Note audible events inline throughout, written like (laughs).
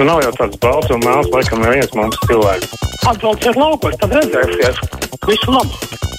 Nu, nav jau tāds balts un mēls, laikam, neviens mums cilvēks. Atbrauciet laukos, tad redzēsiet. Visu labu!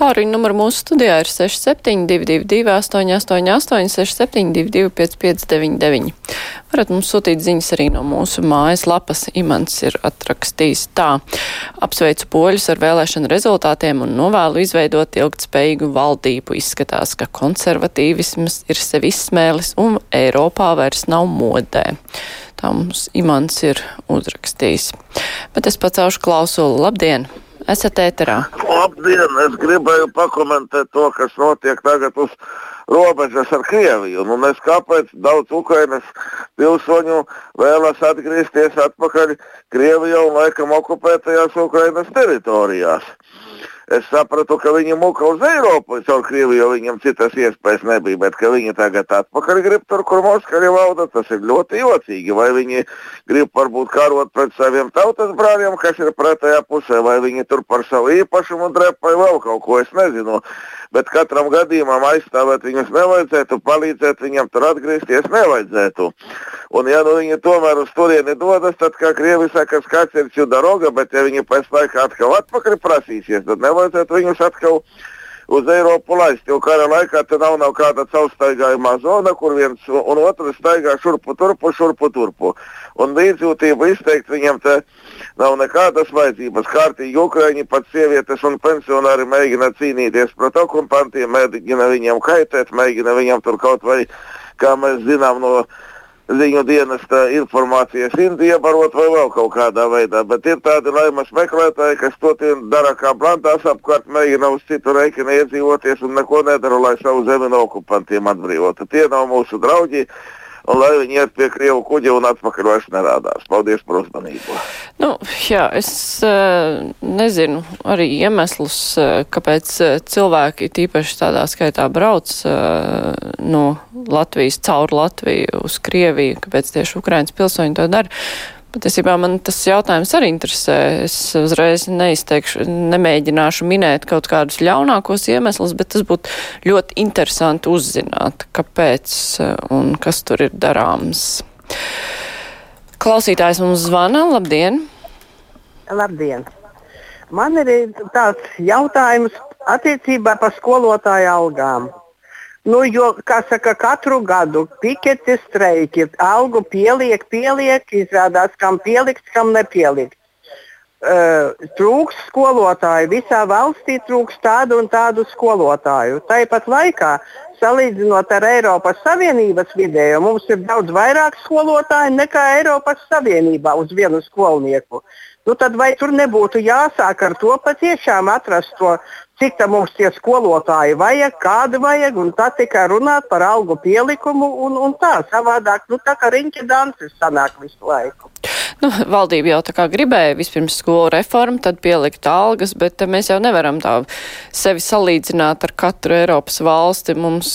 Tāruņa numuru mūsu studijā ir 6722, 888, 672, 559. Varat mums sūtīt ziņas arī no mūsu mājas lapas. Imants ir atrakstījis tā. Apsveicu poļus ar vēlēšanu rezultātiem un novēlu izveidot ilgtspējīgu valdību. Izskatās, ka konservatīvisms ir sevi izsmēlis un Eiropā vairs nav modē. Tā mums Imants ir uzrakstījis. Bet es pacaušu klausulu. Labdien! Esat ēterā. Labdien! Es gribēju pakomentēt to, kas notiek tagad uz robežas ar Krieviju. Nu, es kāpēc daudz Ukrainas pilsoņu vēlas atgriezties atpakaļ Krievijā un laikam okupētajās Ukrainas teritorijās. Es sapratu, ka viņi muka uz Eiropu caur Krieviju, jo viņam citas iespējas nebija, bet ka viņi tagad atpakaļ grib tur, kur Moskava valda, tas ir ļoti jocīgi. Vai viņi grib varbūt karot pret saviem tautas brāļiem, kas ir pretējā pusē, vai viņi tur par savu īpašumu drep vai vēl kaut ko, es nezinu. Bet katram gadījumam aizstāvēt viņus nevajadzētu, palīdzēt viņam tur atgriezties nevajadzētu. Un ja nu viņi tomēr uz turieni dodas, tad, kā Krievi saka, kāds ir čudaroga, bet ja viņi pēc laika atkal atpakaļ prasīsies, tad nevajadzētu viņus atkal uz Eiropu laist. Jo kara laikā tur nav, nav kāda caurstaigājumā zona, kur viens un otrs staigā šurpu turpu, šurpu turpu. Un līdzjūtību izteikt viņam te nav nekādas vajadzības. Kārtīgi Ukraiņi, pat sievietes un pensionāri mēģina cīnīties pret okupantiem, mēģina viņiem kaitēt, mēģina viņam tur kaut vai, kā mēs zinām no ziņu dienesta informācijas indi iebarot vai vēl kaut kādā veidā. Bet ir tādi laimas meklētāji, kas to dara kā plantās apkārt, mēģina uz citu reikinu iedzīvoties un neko nedara, lai savu zemi no okupantiem atbrīvotu. Tie nav mūsu draugi un lai viņi iet pie Krievu kuģa un atpakaļ vairs nerādās. Paldies par uzmanību. Nu, jā, es uh, nezinu arī iemeslus, uh, kāpēc uh, cilvēki tīpaši tādā skaitā brauc no Latvijas caur Latviju uz Krieviju, kāpēc tieši Ukrainas pilsoņi to dara. Patiesībā man tas jautājums arī interesē. Es uzreiz neizteikšu, nemēģināšu minēt kaut kādus ļaunākos iemeslus, bet tas būtu ļoti interesanti uzzināt, kāpēc un kas tur ir darāms. Klausītājs mums zvana. Labdien! Labdien! Man ir tāds jautājums attiecībā par skolotāju algām. Nu, jo, kā saka, katru gadu piketi streiki, algu pieliek, pieliek, izrādās, kam pielikt, kam nepielikt. Uh, trūks skolotāju. Visā valstī trūks tādu un tādu skolotāju. Tāpat laikā, salīdzinot ar Eiropas Savienības vidēju, mums ir daudz vairāk skolotāju nekā Eiropas Savienībā uz vienu skolnieku. Nu, tad vai tur nebūtu jāsāk ar to patiešām atrast to cik tam mums tie skolotāji vajag, kādi vajag, un tā tikai runāt par algu pielikumu un, un tā savādāk, nu tā kā riņķa dansis sanāk visu laiku. Nu, valdība jau tā kā gribēja vispirms skolu reformu, tad pielikt algas, bet mēs jau nevaram tā sevi salīdzināt ar katru Eiropas valsti. Mums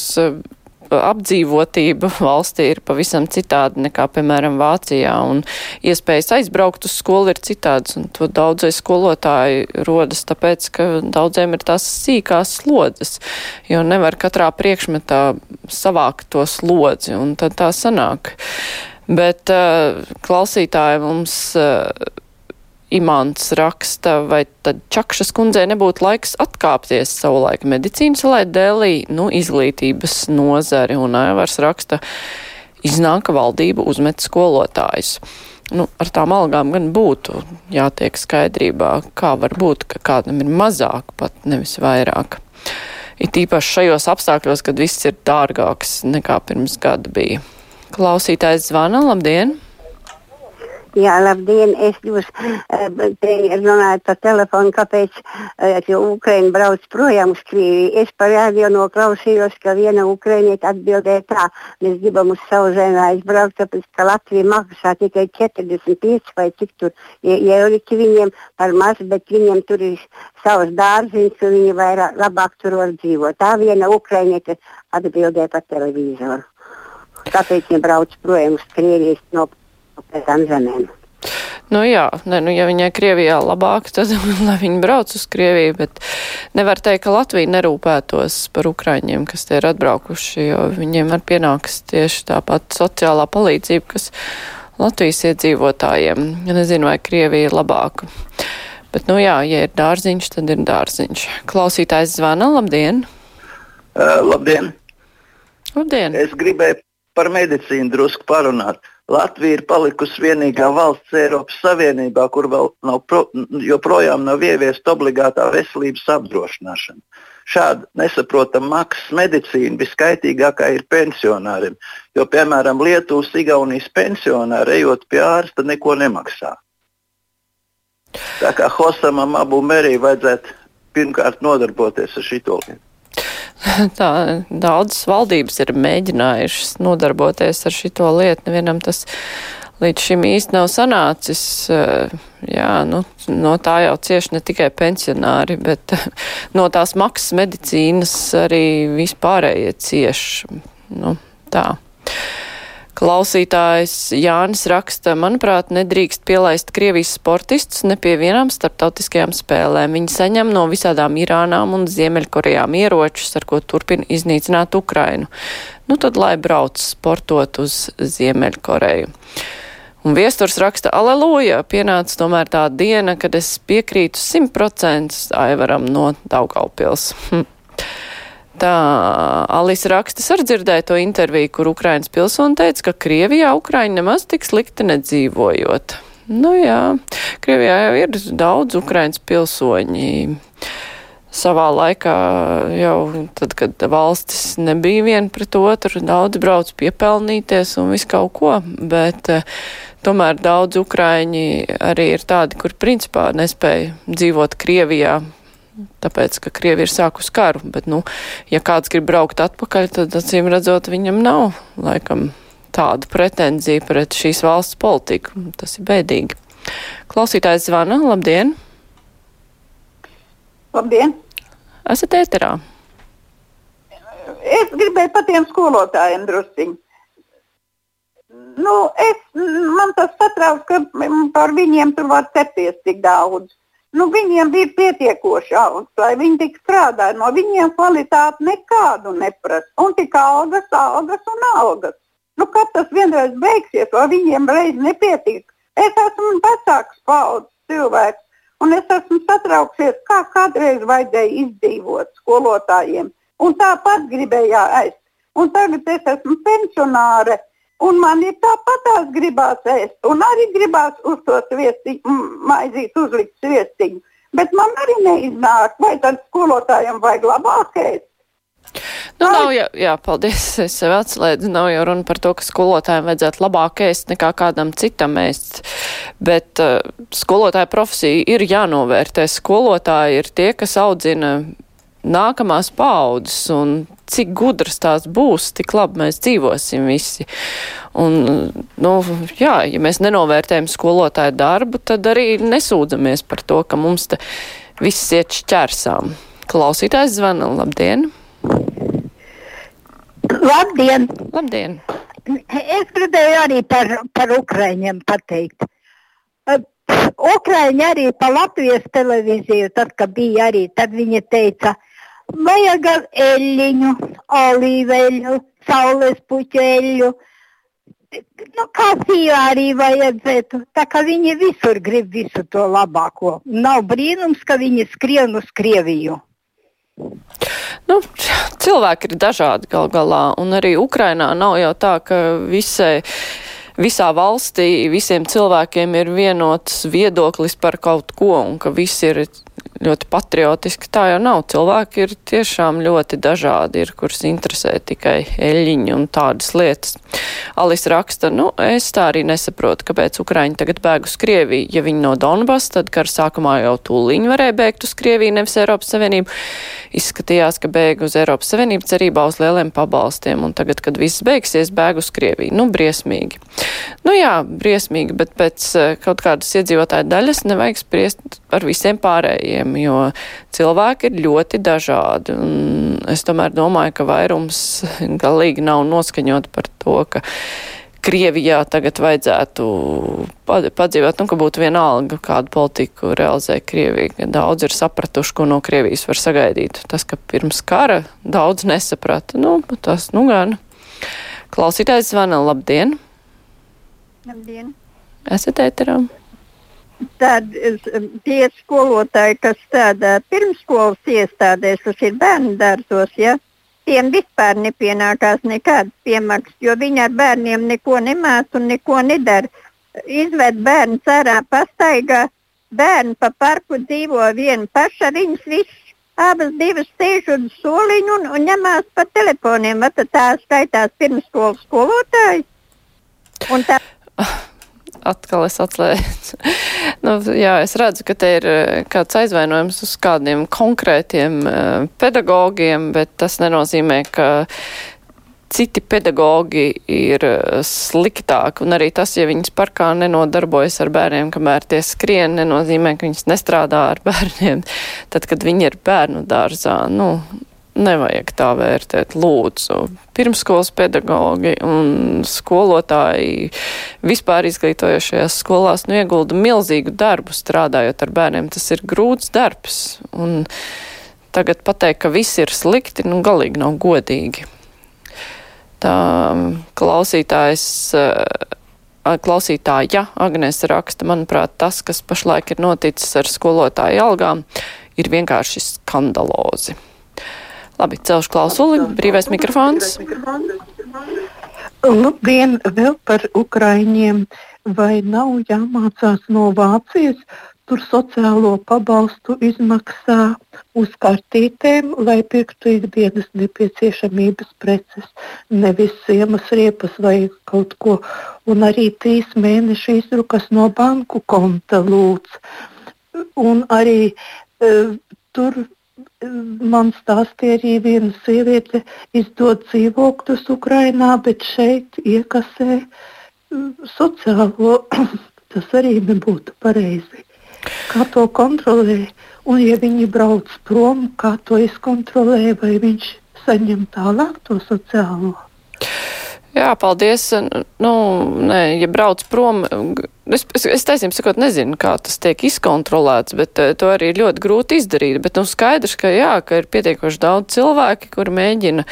apdzīvotība valstī ir pavisam citāda nekā, piemēram, Vācijā, un iespējas aizbraukt uz skolu ir citādas, un to daudzai skolotāji rodas tāpēc, ka daudziem ir tās sīkās slodzes, jo nevar katrā priekšmetā savākt to slodzi, un tad tā sanāk. Bet uh, klausītāji mums uh, Imants raksta, vai tad Čakšas kundzei nebūtu laiks atkāpties savulaik medicīnas lai dēlī, nu, izglītības nozari, un Aivars raksta, iznāk, ka valdība uzmet skolotājus. Nu, ar tām algām gan būtu jātiek skaidrībā, kā var būt, ka kādam ir mazāk, pat nevis vairāk. It īpaši šajos apstākļos, kad viss ir dārgāks nekā pirms gada bija. Klausītājs zvana, labdien! Jā, labdien! Es jūs eh, runāju pa telefonu, kāpēc uh, Ukraiņa brauc projām uz Krieviju. Es par radio noklausījos, ka viena Ukraiņieta atbildēja tā, mēs gribam uz savu zemi aizbraukt, tāpēc ka Latvija maksā tikai 45 vai cik tur euriķi viņiem par maz, bet viņiem tur ir savas dārziņas un viņi vairāk labāk tur var dzīvot. Tā viena Ukraiņieta atbildēja pa televizoru. Kāpēc viņi brauc projām uz Krievijas no pēc zemēm. Nu jā, ne, nu, ja viņai Krievijā labāk, tad (laughs) lai viņi brauc uz Krieviju, bet nevar teikt, ka Latvija nerūpētos par Ukraiņiem, kas te ir atbraukuši, jo viņiem var pienāks tieši tāpat sociālā palīdzība, kas Latvijas iedzīvotājiem. Nezinu, vai Krievija ir labāka. Bet, nu jā, ja ir dārziņš, tad ir dārziņš. Klausītājs zvana, labdien! Uh, labdien! Labdien! Es gribēju par medicīnu drusku parunāt. Latvija ir palikusi vienīgā valsts Eiropas Savienībā, kur vēl nav pro, joprojām nav ieviesta obligātā veselības apdrošināšana. Šāda nesaprotama maksas medicīna viskaitīgākā ir pensionāriem, jo, piemēram, Lietuvas, Igaunijas pensionāri, ejot pie ārsta, neko nemaksā. Tā kā Hosamam abu mērī vajadzētu pirmkārt nodarboties ar šito lietu. (laughs) tā daudzas valdības ir mēģinājušas nodarboties ar šito lietu. Nevienam tas līdz šim īsti nav sanācis. Eh, jā, nu, no tā jau cieši ne tikai pensionāri, bet (laughs) no tās maksas medicīnas arī vispārējie cieši. Nu, tā. Klausītājs Jānis raksta, manuprāt, nedrīkst pielaist Krievijas sportistus ne pie vienām starptautiskajām spēlēm. Viņi saņem no visādām Irānām un Ziemeļkorejām ieročus, ar ko turpina iznīcināt Ukrainu. Nu tad, lai brauc sportot uz Ziemeļkoreju. Un viesturs raksta, aleluja, pienāca tomēr tā diena, kad es piekrītu simt procentus Aivaram no Daugaupils. Hm. Tā Alisa rakstas ar dzirdēja to interviju, kur Ukrainas pilsoni teica, ka Krievijā Ukraiņa nemaz tik slikti nedzīvojot. Nu jā, Krievijā jau ir daudz Ukrainas pilsoņi. Savā laikā jau tad, kad valstis nebija viena pret otru, daudz brauc piepelnīties un visu kaut ko, bet uh, tomēr daudz Ukraiņi arī ir tādi, kur principā nespēja dzīvot Krievijā, tāpēc, ka Krievi ir sākus karu, bet, nu, ja kāds grib braukt atpakaļ, tad, acīm redzot, viņam nav, laikam, tādu pretenziju pret šīs valsts politiku. Tas ir bēdīgi. Klausītājs zvana, labdien! Labdien! Esat ēterā? Es gribēju par tiem skolotājiem drusciņi. Nu, es, man tas satrauc, ka par viņiem tur var cepties tik daudz. Nu, viņiem bija pietiekoši algas, lai viņi tik strādāja. No viņiem kvalitāti nekādu neprasa. Un tik algas, algas un algas. Nu, kad tas vienreiz beigsies, vai viņiem reiz nepietiek? Es esmu vecāks paudzes cilvēks, un es esmu satraucies, kā kādreiz vajadzēja izdzīvot skolotājiem. Un tāpat gribēja ēst. Un tagad es esmu pensionāre. Un man ir tāpatās gribās ēst, un arī gribās uz to sviestiņu, maizīt uzlikt sviestiņu. Bet man arī neiznāk, vai tad skolotājiem vajag labāk ēst. Nu, nav jau, jā, paldies, es sev atslēdzu, nav jau runa par to, ka skolotājiem vajadzētu labāk ēst nekā kādam citam ēst, bet uh, skolotāja profesija ir jānovērtē. Skolotāji ir tie, kas audzina nākamās paudzes un cik gudras tās būs, tik labi mēs dzīvosim visi. Un, nu, jā, ja mēs nenovērtējam skolotāju darbu, tad arī nesūdzamies par to, ka mums te viss iet šķērsām. Klausītājs zvana, labdien! Labdien! Labdien! Es gribēju arī par, par Ukraiņiem pateikt. Ukraiņi arī pa Latvijas televīziju, tad, kad bija arī, tad viņi teica, Vajag eļļiņu, olīveļu, saules puķu eļļu. Nu, kafiju arī vajadzētu. Tā kā viņi visur grib visu to labāko. Nav brīnums, ka viņi skrien uz Krieviju. Nu, cilvēki ir dažādi gal galā, un arī Ukrainā nav jau tā, ka visai visā valstī visiem cilvēkiem ir vienots viedoklis par kaut ko un ka visi ir ļoti patriotiski. Tā jau nav. Cilvēki ir tiešām ļoti dažādi, ir, kurus interesē tikai eļļiņi un tādas lietas. Alis raksta, nu, es tā arī nesaprotu, kāpēc Ukraiņi tagad bēg uz Krieviju. Ja viņi no Donbass, tad kara sākumā jau tūliņi varēja bēgt uz Krieviju, nevis Eiropas Savienību. Izskatījās, ka bēg uz Eiropas Savienību cerībā uz lieliem pabalstiem, un tagad, kad viss beigsies, bēg uz Krieviju. Nu, briesmīgi. Nu jā, briesmīgi, bet pēc eh, kaut kādas iedzīvotāju daļas nevajag spriest par visiem pārējiem jautājumi, jo cilvēki ir ļoti dažādi. Un es tomēr domāju, ka vairums (laughs) galīgi nav noskaņot par to, ka Krievijā tagad vajadzētu padzīvot, nu, ka būtu vienalga, kādu politiku realizē Krievija. Daudz ir sapratuši, ko no Krievijas var sagaidīt. Tas, ka pirms kara daudz nesaprata, nu, tas, nu, gan. Klausītājs zvana, labdien! Labdien! Esat ēterā? Tad tie skolotāji, kas strādā pirmskolas iestādēs, tas ir bērnu dārzos, ja, tiem vispār nepienākās nekādas piemaksas, jo viņi ar bērniem neko nemāca un neko nedara. Izved bērnu ārā pastaigā, bērni pa parku dzīvo viena paša, viņas visas abas divas sēž uz soliņa un, un ņemās pa telefoniem. Vai tā skaitās pirmsskolas skolotāji? Un tā atkal es atslēdzu. (laughs) nu, jā, es redzu, ka te ir eh, kāds aizvainojums uz kādiem konkrētiem uh, pedagogiem, bet tas nenozīmē, ka citi pedagogi ir eh, sliktāki, un arī tas, ja viņas parkā nenodarbojas ar bērniem, kamēr tie skrien, nenozīmē, ka viņas nestrādā ar (laughs) bērniem. Tad, kad viņi ir bērnu dārzā, nu, nevajag tā vērtēt. Lūdzu, pirmskolas pedagogi un skolotāji vispār izglītojošajās skolās nu, iegulda milzīgu darbu strādājot ar bērniem. Tas ir grūts darbs. Un tagad pateikt, ka viss ir slikti, nu galīgi nav godīgi. Tā klausītājs. Klausītāja Agnēs raksta, manuprāt, tas, kas pašlaik ir noticis ar skolotāju algām, ir vienkārši skandalozi. Labi, celšu klausuli, brīvais mikrofons. Labdien, vēl par Ukraiņiem. Vai nav jāmācās no Vācijas? Tur sociālo pabalstu izmaksā uz kartītēm, lai pirktu ikdienas nepieciešamības preces, nevis siemas riepas vai kaut ko. Un arī trīs mēneši izrukas no banku konta lūdz. Un arī uh, tur man stāstīja arī viena sieviete, izdod dzīvokļus Ukrajinā, bet šeit iekasē mm, sociālo. (clears throat) Tas arī nebūtu pareizi. Kā to kontrolē? Un, ja viņi brauc prom, kā to izkontrolē, vai viņš saņem tālāk to sociālo? Jā, paldies. Nu, nē, ja brauc prom, Es, es, es taisnība sakot, nezinu, kā tas tiek izkontrolēts, bet uh, to arī ir ļoti grūti izdarīt. Bet, nu, skaidrs, ka jā, ka ir pietiekoši daudz cilvēki, kuri mēģina,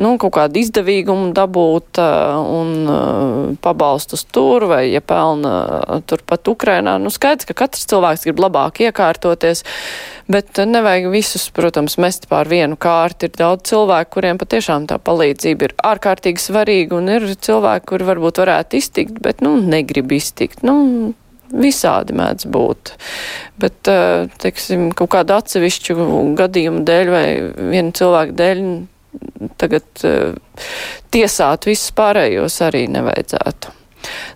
nu, kaut kādu izdevīgumu dabūt uh, un uh, pabalstus tur, vai, ja pelna uh, turpat Ukrainā. Nu, skaidrs, ka katrs cilvēks grib labāk iekārtoties, bet uh, nevajag visus, protams, mest pār vienu kārti. Ir daudz cilvēku, kuriem patiešām tā palīdzība ir ārkārtīgi svarīga, un ir cilvēki, kuri varbūt varētu iztikt, bet, nu, negrib iztikt. Nu, nu, visādi mēdz būt. Bet, eh, teiksim, kaut kādu atsevišķu gadījumu dēļ vai vienu cilvēku dēļ tagad uh, tiesāt visus pārējos arī nevajadzētu.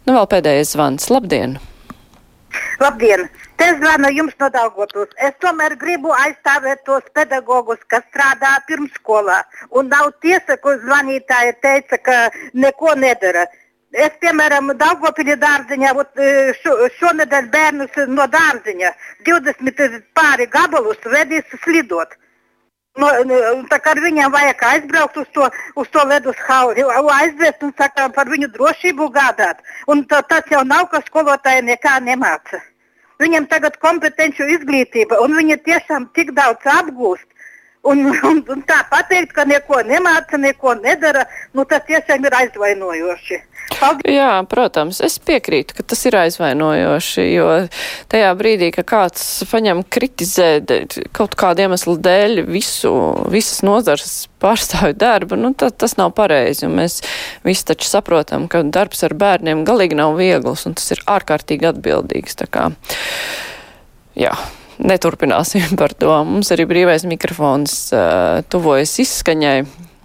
Nu, vēl pēdējais zvans. Labdien! Labdien! Te zvanu jums no Daugavpils. Es tomēr gribu aizstāvēt tos pedagogus, kas strādā pirmskolā. Un nav tiesa, ko zvanītāja teica, ka neko nedara. Es, piemēram, Daugopļa dārziņā, ot, e, šo, šonedēļ bērnus no dārziņa 20 pāri gabalus vedīs slidot. No, tā kā viņam vajag aizbraukt uz to, uz to ledus hauli, aizvest un saka, par viņu drošību gādāt. Un tā, tas jau nav, ka skolotāji nekā nemāca. Viņam tagad kompetenci izglītība, un viņi tiešām tik daudz apgūst. Un, un, un tā pateikt, ka neko nemāca, neko nedara, nu, tas tiešām ir aizvainojoši. Paldies. Jā, protams, es piekrītu, ka tas ir aizvainojoši, jo tajā brīdī, ka kāds paņem kritizē kaut kādu iemeslu dēļ visu, visas nozars pārstāvju darbu, nu, tā, tas nav pareizi. Mēs visi taču saprotam, ka darbs ar bērniem galīgi nav viegls, un tas ir ārkārtīgi atbildīgs. Tā kā, jā neturpināsim par to. Mums arī brīvais mikrofons uh, tuvojas izskaņai.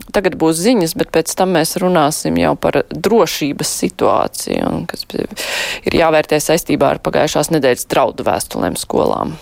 Tagad būs ziņas, bet pēc tam mēs runāsim jau par drošības situāciju, kas ir jāvērtē saistībā ar pagājušās nedēļas draudu vēstulēm skolām.